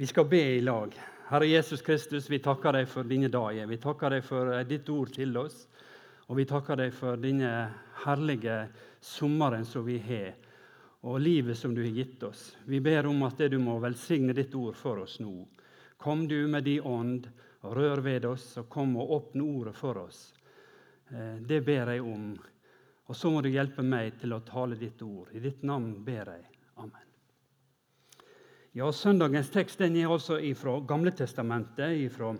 Vi skal be i lag. Herre Jesus Kristus, vi takker deg for denne dagen. Vi takker deg for eh, ditt ord til oss. Og vi takker deg for denne herlige sommeren som vi har, og livet som du har gitt oss. Vi ber om at du må velsigne ditt ord for oss nå. Kom du med din ånd, og rør ved oss, og kom og åpne ordet for oss. Eh, det ber jeg om. Og så må du hjelpe meg til å tale ditt ord. I ditt navn ber jeg. Amen. Ja, Søndagens tekst den er altså fra Gamle Testamentet, fra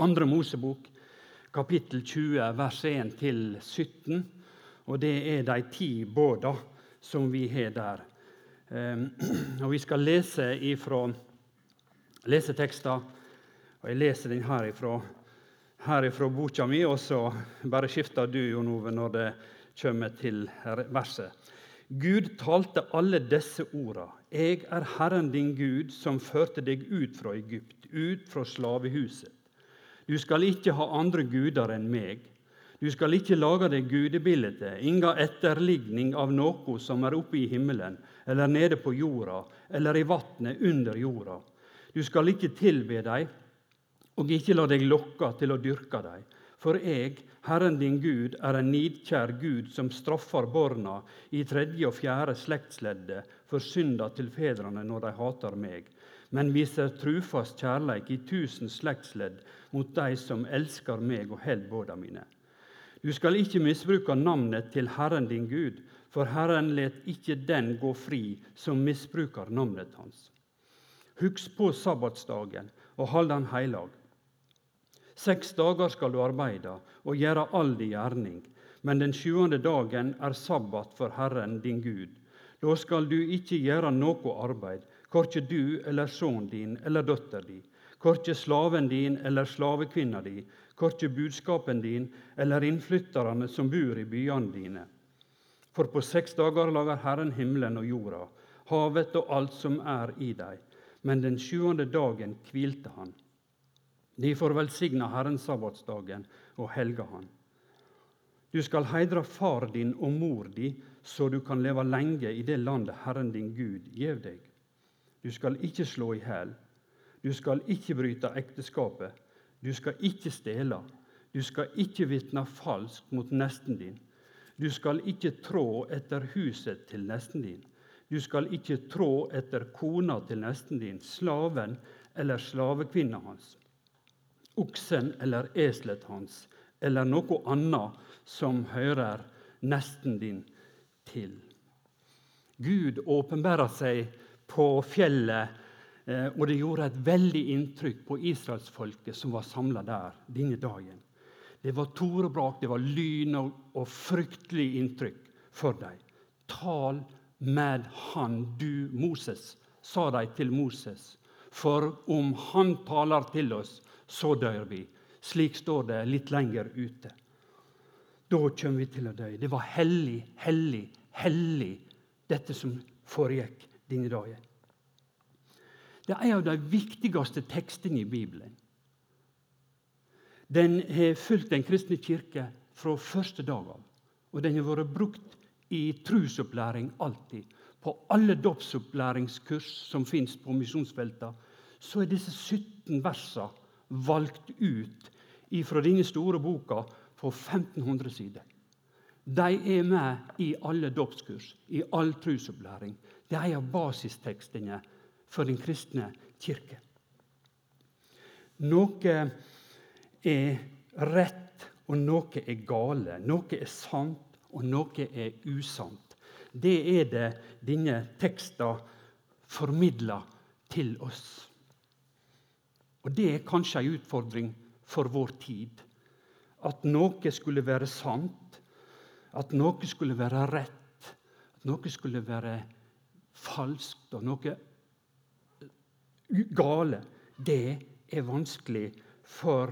Andre Mosebok, kapittel 20, vers 1-17. Og det er de ti båda som vi har der. Ehm, og Vi skal lese ifra lesetekster. Og jeg leser den herifra, herifra boka mi, og så bare skifter du Jon Ove, når det kommer til verset. Gud talte alle disse orda. Jeg er Herren din Gud, som førte deg ut fra Egypt, ut fra slavehuset. Du skal ikke ha andre guder enn meg. Du skal ikke lage deg gudebilde, inga etterligning av noe som er oppe i himmelen, eller nede på jorda, eller i vatnet under jorda. Du skal ikke tilbe dem, og ikke la deg lokke til å dyrke dem. For jeg, Herren din Gud, er en nidkjær Gud som straffer barna i tredje og fjerde slektsleddet for synda til fedrene når de hater meg, men viser trufast kjærleik i tusen slektsledd mot de som elsker meg og held båda mine. Du skal ikke misbruke navnet til Herren din Gud, for Herren let ikke den gå fri som misbruker navnet hans. Husk på sabbatsdagen og hold den heilag. Seks dager skal du arbeide og gjøre all din gjerning, men den sjuende dagen er sabbat for Herren din Gud. Da skal du ikke gjøre noe arbeid, korkje du eller sønnen din eller datter di, korkje slaven din eller slavekvinna di, korkje budskapen din eller innflytterne som bor i byene dine. For på seks dager lager Herren himmelen og jorda, havet og alt som er i dem. Men den sjuende dagen hvilte han. De får velsigna Herren sabbatsdagen og helga han. Du skal heidra far din og mor di, så du kan leve lenge i det landet Herren din Gud gjev deg. Du skal ikke slå i hæl. Du skal ikke bryte ekteskapet. Du skal ikke stjele. Du skal ikke vitne falskt mot nesten din. Du skal ikke trå etter huset til nesten din. Du skal ikke trå etter kona til nesten din, slaven eller slavekvinna hans oksen eller eselet hans eller noe annet som hører nesten din til. Gud åpenbærer seg på fjellet, eh, og det gjorde et veldig inntrykk på israelsfolket som var samla der denne dagen. Det var torebrak, det var lyn og, og fryktelig inntrykk for dem. Tal med han, du Moses, sa de til Moses. For om han taler til oss, så dør vi. Slik står det litt lenger ute. Da kommer vi til å dø. Det var hellig, hellig, hellig, dette som foregikk denne dagen. Det er en av de viktigste tekstene i Bibelen. Den har fulgt Den kristne kirke fra første dag av. Og den har vært brukt i trusopplæring alltid. På alle dåpsopplæringskurs som fins på misjonsfeltene, så er disse 17 versene valgt ut fra denne store boka på 1500 sider. De er med i alle dåpskurs, i all trusopplæring. Det er en av basistekstene for den kristne kirke. Noe er rett, og noe er gale. Noe er sant, og noe er usant. Det er det denne teksten formidler til oss. Og Det er kanskje en utfordring for vår tid. At noe skulle være sant, at noe skulle være rett, at noe skulle være falskt og noe gale. Det er vanskelig for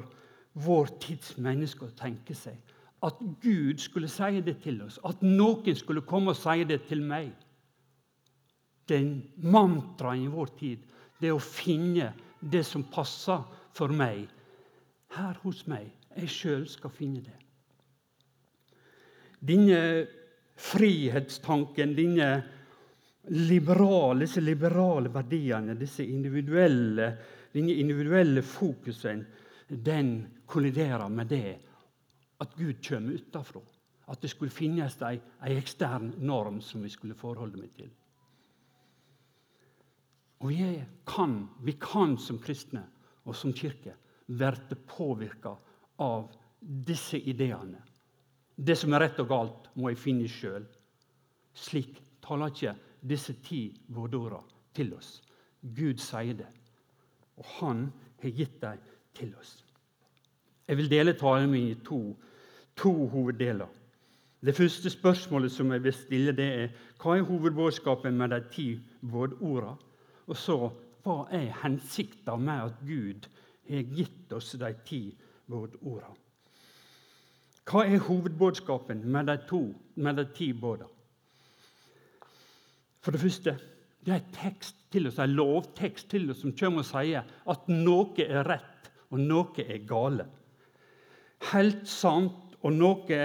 vår tids mennesker å tenke seg. At Gud skulle si det til oss, at noen skulle komme og si det til meg. Den mantraen i vår tid det å finne det som passer for meg her hos meg. Jeg sjøl skal finne det. Denne frihetstanken, denne liberale, disse liberale verdiene, disse individuelle, denne individuelle fokusen, den kolliderer med det at Gud kommer utenfra. At det skulle finnes ei, ei ekstern norm som vi skulle forholde meg til. Og vi kan, vi kan som kristne og som kirke være påvirka av disse ideene. Det som er rett og galt, må jeg finne sjøl. Slik taler ikke disse ti budorda til oss. Gud sier det, og han har gitt dem til oss. Jeg vil dele talen min i to, to hoveddeler. Det første spørsmålet som jeg vil stille, det er hva er hovedbudskapet med de ti budordene? Og så hva er hensikten med at Gud har gitt oss de ti budordene? Hva er hovedbudskapen med de, to, med de ti budene? For det første det er tekst til oss, en lovtekst til oss som kommer og sier at noe er rett, og noe er gale. Helt sant og noe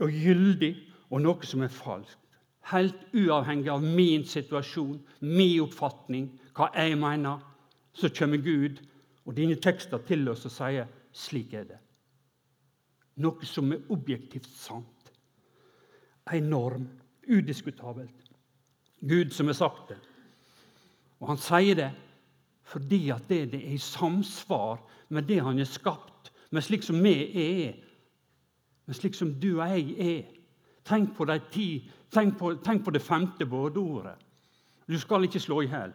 og gyldig, og noe som er falskt. Helt uavhengig av min situasjon, min oppfatning, hva jeg mener, så kommer Gud og dine tekster til oss og sier slik er det. Noe som er objektivt sant. En norm. Udiskutabelt. Gud som har sagt det. Og han sier det fordi at det, det er i samsvar med det han har skapt, men slik som vi er. Men slik som du og jeg er. Tenk på, de ti, tenk på, tenk på det femte bådeordet. Du skal ikke slå i hjel.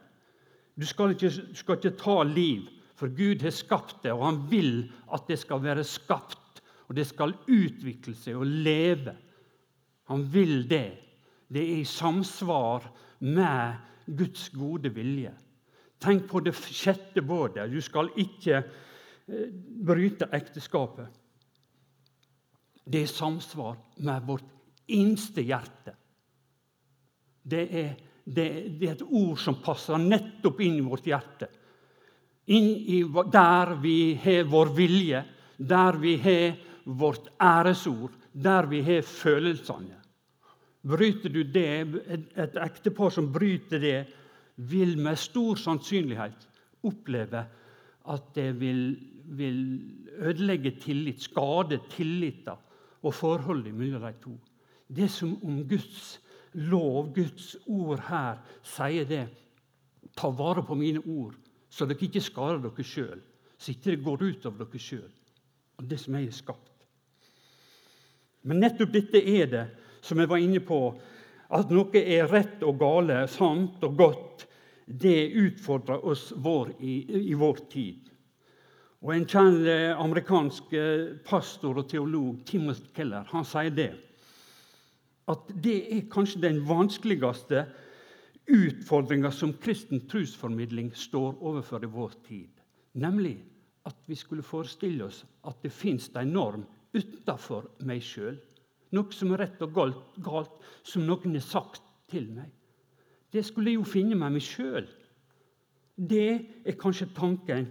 Du skal ikke, skal ikke ta liv, for Gud har skapt det, og han vil at det skal være skapt. Og det skal utvikle seg og leve. Han vil det. Det er i samsvar med Guds gode vilje. Tenk på det sjette bådet. Du skal ikke eh, bryte ekteskapet. Det er i samsvar med vårt innste hjerte. Det er, det, det er, et ord som passer nettopp inn i vårt hjerte. Inn i, der vi har vår vilje, der vi har vårt æresord, der vi har følelsene. Bryter du det, et ektepar som bryter det, vil med stor sannsynlighet oppleve at det vil, vil ødelegge tillit, skade tilliten og forholdet mellom de to. Det som om Guds lov, Guds ord her, sier det Ta vare på mine ord, så dere ikke skader dere sjøl. Så ikke det går ut over dere sjøl og det som jeg har skapt. Men nettopp dette er det som jeg var inne på, at noe er rett og gale, sant og godt, det utfordrer oss vår i, i, vår tid. Og En kjent eh, amerikansk eh, pastor og teolog, Timothy Keller, han sier det. At det er kanskje den vanskeligste utfordringa som kristen trosformidling står overfor i vår tid. Nemlig at vi skulle forestille oss at det fins en norm utafor meg sjøl noe som er rett og galt, galt, som noen har sagt til meg. Det skulle jeg jo finne med meg sjøl. Det er kanskje tanken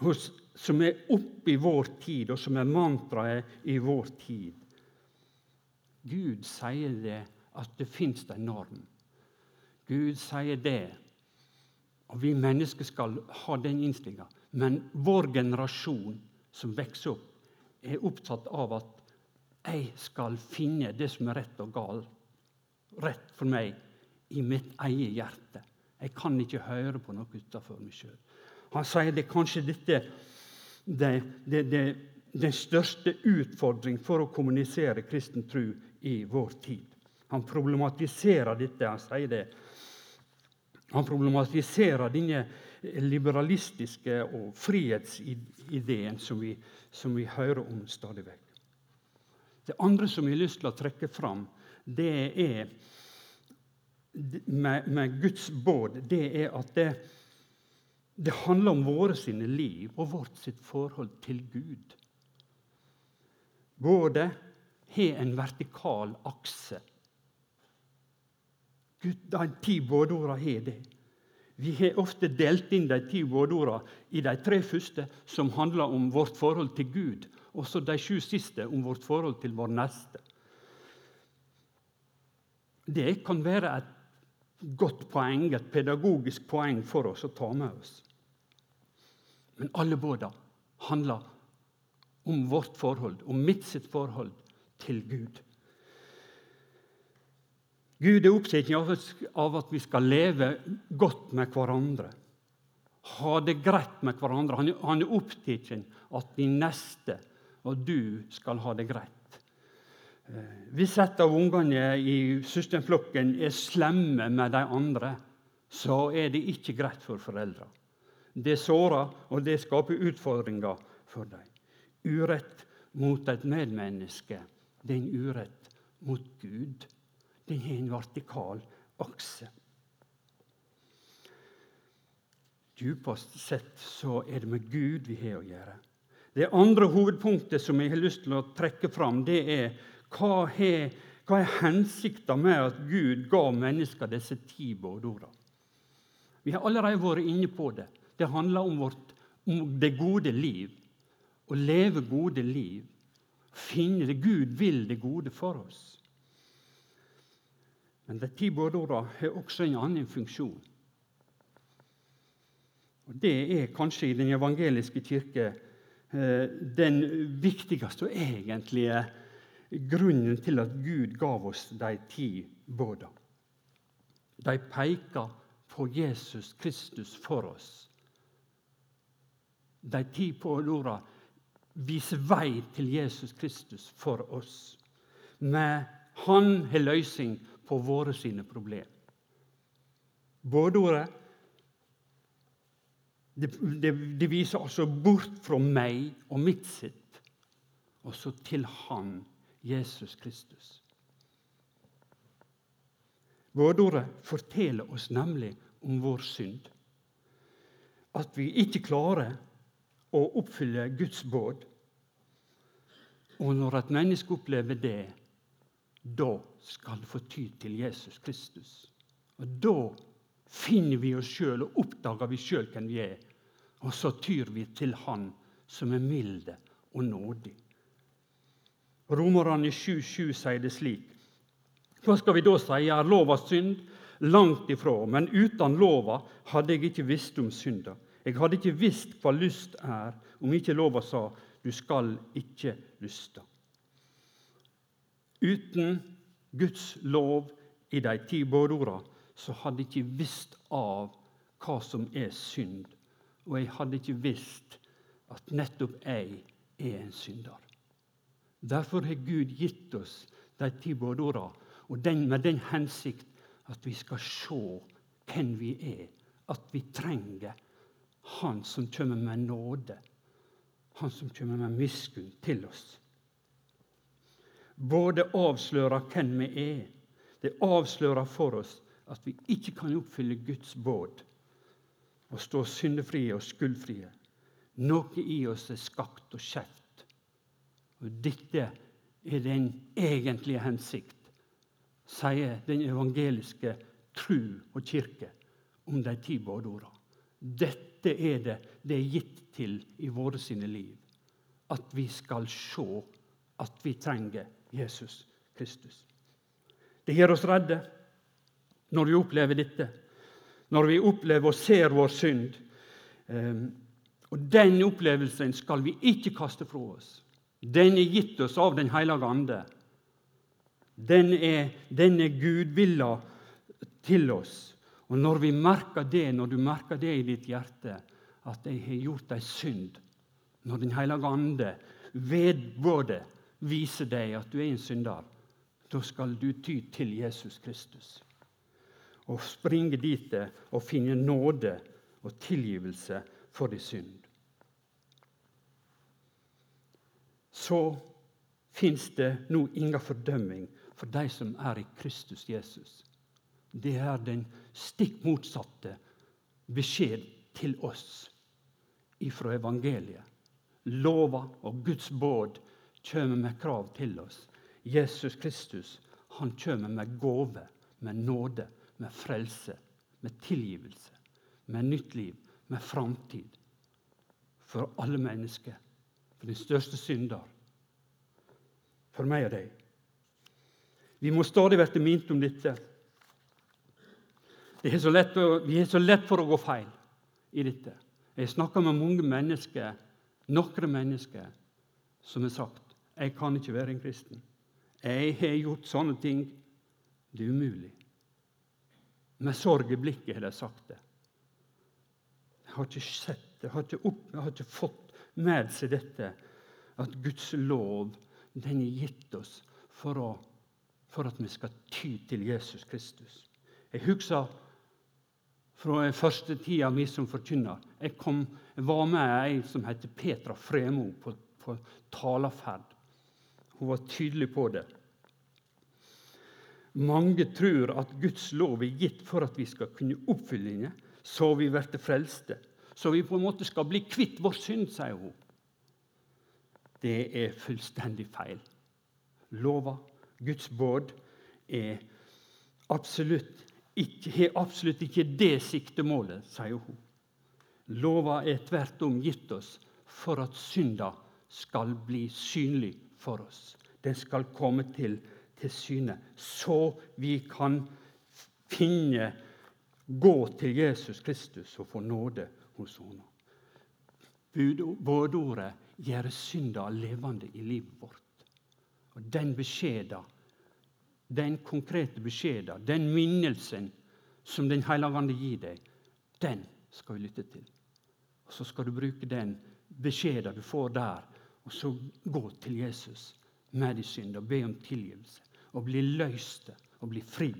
hos, som er oppe i vår tid, og som er mantraet i vår tid. Gud sier det at det fins en norm. Gud sier det, og vi mennesker skal ha den innstillinga. Men vår generasjon som vokser opp, er opptatt av at jeg skal finne det som er rett og galt, rett for meg, i mitt eget hjerte. Jeg kan ikke høre på noe utenfor meg sjøl. Han sier det kanskje dette det, det, det, den største utfordring for å kommunisere kristen tro i vår tid. Han problematiserer dette. Han sier det. Han problematiserer denne liberalistiske og frihetsideen som vi, som vi hører om stadig vekk. Det andre som jeg har lyst til å trekke fram, det er med, med Guds båd, det er at det, det handler om våre sine liv og vårt sitt forhold til Gud. Både har en vertikal akse. Gud, De ti bådordene har det. Vi har ofte delt inn de ti bådordene i de tre første, som handler om vårt forhold til Gud og så de sju siste om vårt forhold til vår neste. Det kan være et godt poeng, et pedagogisk poeng for oss å ta med oss. Men alle båda handler om vårt forhold, om mitt sitt forhold til Gud. Gud er opptatt av at vi skal leve godt med hverandre. Ha det greit med hverandre. Han er opptatt av at din neste og du skal ha det greit. Eh, hvis et av ungene i søskenflokken er slemme med de andre, så er det ikke greit for foreldra. Det sårer, og det skaper utfordringer for dem. Urett mot et medmenneske, det er en urett mot Gud. Den har en vertikal akse. Djupest sett så er det med Gud vi har å gjøre. Det andre hovedpunktet som jeg har lyst til å trekke fram, det er hva, er, hva er hensikta med at Gud ga mennesker disse ti budordene? Vi har allerede vært inne på det. Det handler om, vårt, om det gode liv. Å leve gode liv. Finne det Gud vil det gode for oss. Men de ti budorda har også en annen funksjon. Og Det er kanskje i den evangeliske kirke eh, den viktigste og egentlige grunnen til at Gud gav oss de ti budene. De peker på Jesus Kristus for oss. De ti budordene viser vei til Jesus Kristus for oss. Med Han har løsning på våre sine problem. Bådeordet det, det, det, viser altså bort fra meg og mitt sitt, og så til Han, Jesus Kristus. Vårdordet forteller oss nemlig om vår synd. At vi ikke klarer å oppfylle Guds båd. Og når et menneske opplever det, da skal få ty til Jesus Kristus. Og Da finner vi oss sjøl og oppdager vi sjøl hvem vi er. Og så tyr vi til Han som er milde og nådig. Romerne 7,7 sier det slik. Hva skal vi da si? Er lova synd? Langt ifra. Men uten lova hadde jeg ikke visst om synda. Jeg hadde ikke visst hva lyst er, om ikke lova sa du skal ikke lyste. Uten Guds lov i de ti budorda, så hadde jeg ikke visst av hva som er synd. Og jeg hadde ikke visst at nettopp jeg er en synder. Derfor har Gud gitt oss de ti budorda, og den, med den hensikt at vi skal se hvem vi er. At vi trenger Han som kommer med nåde. Han som kommer med miskunn til oss både avslører hvem vi er. Det avslører for oss at vi ikke kan oppfylle Guds båd og stå syndefrie og skyldfrie. Noe i oss er skakt og skjevt. Og dette er den egentlige hensikt, sier den evangeliske tru og kirke om de ti budordene. Dette er det det er gitt til i våre sine liv. At vi skal se at vi trenger Jesus Kristus. Det gjør oss redde når vi opplever dette, når vi opplever og ser vår synd. Ehm, og Den opplevelsen skal vi ikke kaste fra oss. Den er gitt oss av Den hellige ande. Den er, den er gudvilla til oss. Og når vi merker det, når du merker det i ditt hjerte, at jeg har gjort ei synd, når Den hellige ande vedbåde viser deg at du er en synder, da skal du ty til Jesus Kristus. Og springe dit og finne nåde og tilgivelse for din synd. Så fins det nå ingen fordømming for de som er i Kristus Jesus. Det er den stikk motsatte beskjed til oss ifra evangeliet. Lova og Guds båd kommer med krav til oss. Jesus Kristus han kommer med gave, med nåde, med frelse, med tilgivelse, med nytt liv, med framtid. For alle mennesker. For den største synder. For meg og deg. Vi må stadig bli minnet om dette. Vi er så lett for å gå feil i dette. Jeg snakker med mange mennesker, noen mennesker som har sagt jeg kan ikke være en kristen. Jeg har gjort sånne ting. Det er umulig. Med sorg i blikket har de sagt det. Jeg har ikke sett det, jeg har ikke, opp, jeg har ikke fått med seg dette. At Guds lov den er gitt oss for, å, for at vi skal ty til Jesus Kristus. Jeg husker fra første tida mi som forkynner. Jeg, kom, jeg var med ei som heter Petra Fremo, på, på talerferd. Hun var tydelig på det. Mange tror at Guds lov er gitt for at vi skal kunne oppfylle henne, så vi blir frelste. Så vi på en måte skal bli kvitt vår synd, sier hun. Det er fullstendig feil. Lova, Guds båd, er absolutt ikke, har absolutt ikke det siktemålet, sier hun. Lova er tvert om gitt oss for at synda skal bli synlig for oss. Den skal komme til til syne, så vi kan finne Gå til Jesus Kristus og få nåde hos henne. Budordet gjør synda levende i livet vårt. Og Den beskjeden, den konkrete beskjeden, den minnelsen som Den hellige ande gir deg, den skal vi lytte til. Og Så skal du bruke den beskjeden du får der, og så gå til Jesus med din synd og be om tilgivelse og bli løst og bli fri.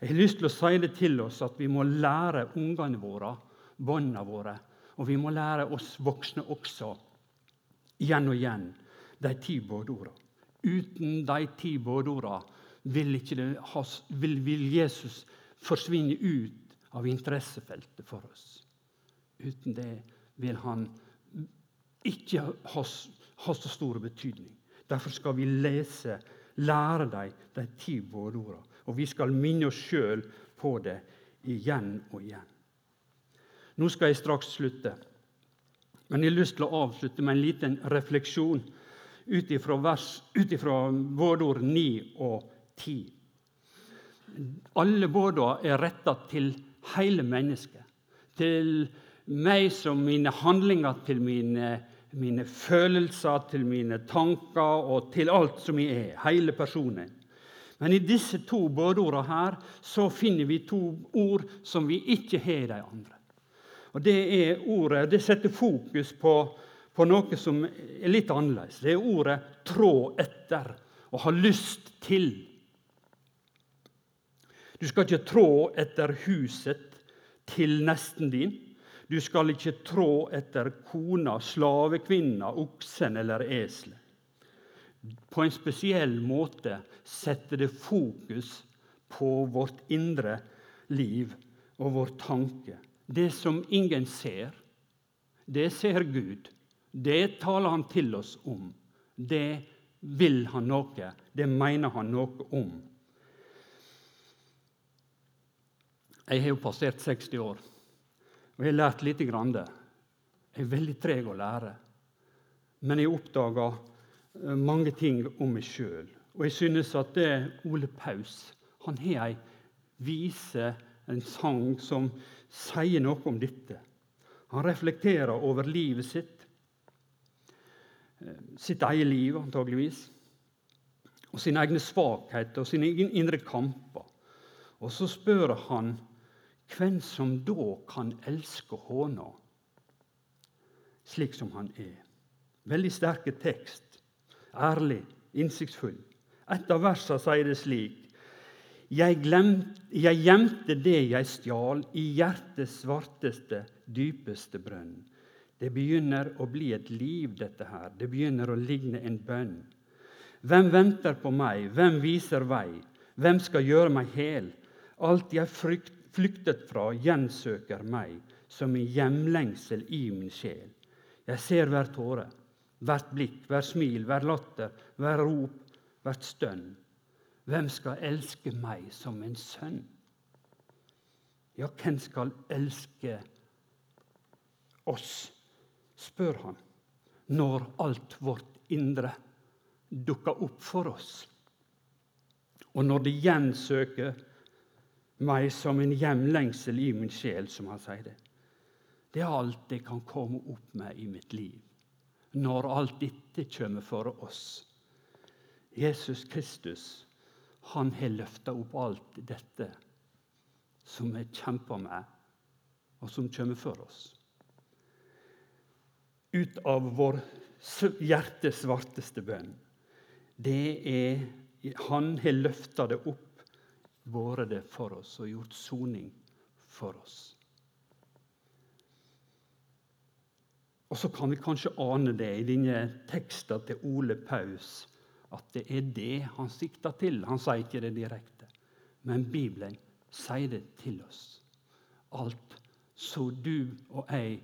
Jeg har lyst til å si det til oss at vi må lære ungene våre, barna våre, og vi må lære oss voksne også, igjen og igjen, de ti budordene. Uten de ti budordene vil, vil, vil Jesus forsvinne ut av interessefeltet for oss. Uten det vil han ikke ha, ha så stor betydning. Derfor skal vi lese lære dem de ti budordene. Og vi skal minne oss sjøl på det igjen og igjen. Nå skal jeg straks slutte, men jeg har lyst til å avslutte med en liten refleksjon ut ifra vårdord 9 og 10. Alle budordene er retta til hele mennesket. Til meg som mine handlinger, til mine mine følelser, til mine tanker og til alt som jeg er. Hele personen. Men i disse to budordene her så finner vi to ord som vi ikke har i de andre. Og Det er ordet, det setter fokus på, på noe som er litt annerledes. Det er ordet 'trå etter' og 'ha lyst til'. Du skal ikke trå etter huset til nesten din. Du skal ikke trå etter kona, slavekvinna, oksen eller eselet. På en spesiell måte setter det fokus på vårt indre liv og vår tanke. Det som ingen ser, det ser Gud. Det taler han til oss om. Det vil han noe. Det mener han noe om. Jeg har jo passert 60 år. Og jeg har lært lite grann. Jeg er veldig treg å lære. Men jeg oppdaga eh, mange ting om meg sjøl. Og jeg synes at det Ole Paus han har ei vise, en sang, som sier noe om dette. Han reflekterer over livet sitt, sitt eget liv antageligvis, og sine egne svakheter og sine indre kamper. Og så spør han hvem som da kan elske håna slik som han er. Veldig sterke tekst. Ærlig, innsiktsfull. Et av versene sier det slik jeg, glemte, jeg gjemte det jeg stjal, i hjertets svarteste, dypeste brønn. Det begynner å bli et liv, dette her. Det begynner å ligne en bønn. Hvem venter på meg? Hvem viser vei? Hvem skal gjøre meg hel? Alt jeg flyktet fra, gjensøker meg som en hjemlengsel i min sjel. Jeg ser hver tåre, hvert blikk, hver smil, hver latter, hver rop, hvert stønn. Hvem skal elske meg som en sønn? Ja, hvem skal elske oss, spør han, når alt vårt indre dukker opp for oss. Og når det gjensøker meg som en hjemlengsel i min sjel, som han sier det. Det er alt jeg kan komme opp med i mitt liv, når alt dette kommer for oss. Jesus Kristus, han har løfta opp alt dette som vi kjemper med, og som kommer for oss. Ut av vår hjertes svarteste bønn. Det er Han har løfta det opp, vært det for oss og gjort soning for oss. Og så kan vi kanskje ane det i denne teksten til Ole Paus, at det er det han sikter til. Han sier ikke det direkte, men Bibelen sier det til oss. Alt så du og jeg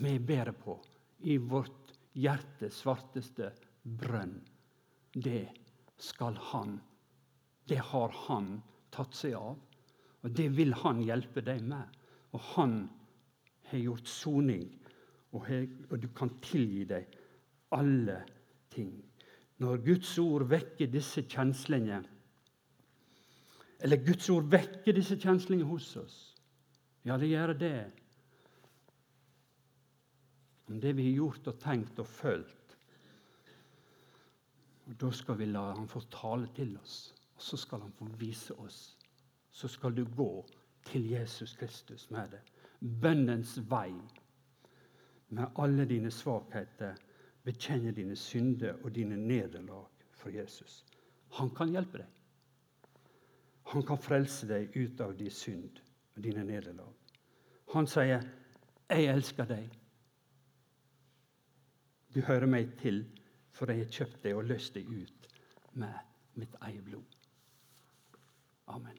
vi ber på i vårt hjertes svarteste brønn, det skal han. Det har han tatt seg av. Og det vil han hjelpe deg med. Og han har gjort soning, og, og du kan tilgi deg alle ting. Når Guds ord vekker disse kjenslene Eller Guds ord vekker disse kjenslene hos oss. Ja, det gjør det om det vi har gjort og tenkt og følt. Og Da skal vi la han få tale til oss, og så skal han få vise oss. Så skal du gå til Jesus Kristus med det. Bønnens vei. Med alle dine svakheter, bekjenne dine synder og dine nederlag for Jesus. Han kan hjelpe deg. Han kan frelse deg ut av din synd og dine nederlag. Han sier, 'Jeg elsker deg'. Du hører meg til, for jeg har kjøpt deg og løst deg ut med mitt eget blod. Amen.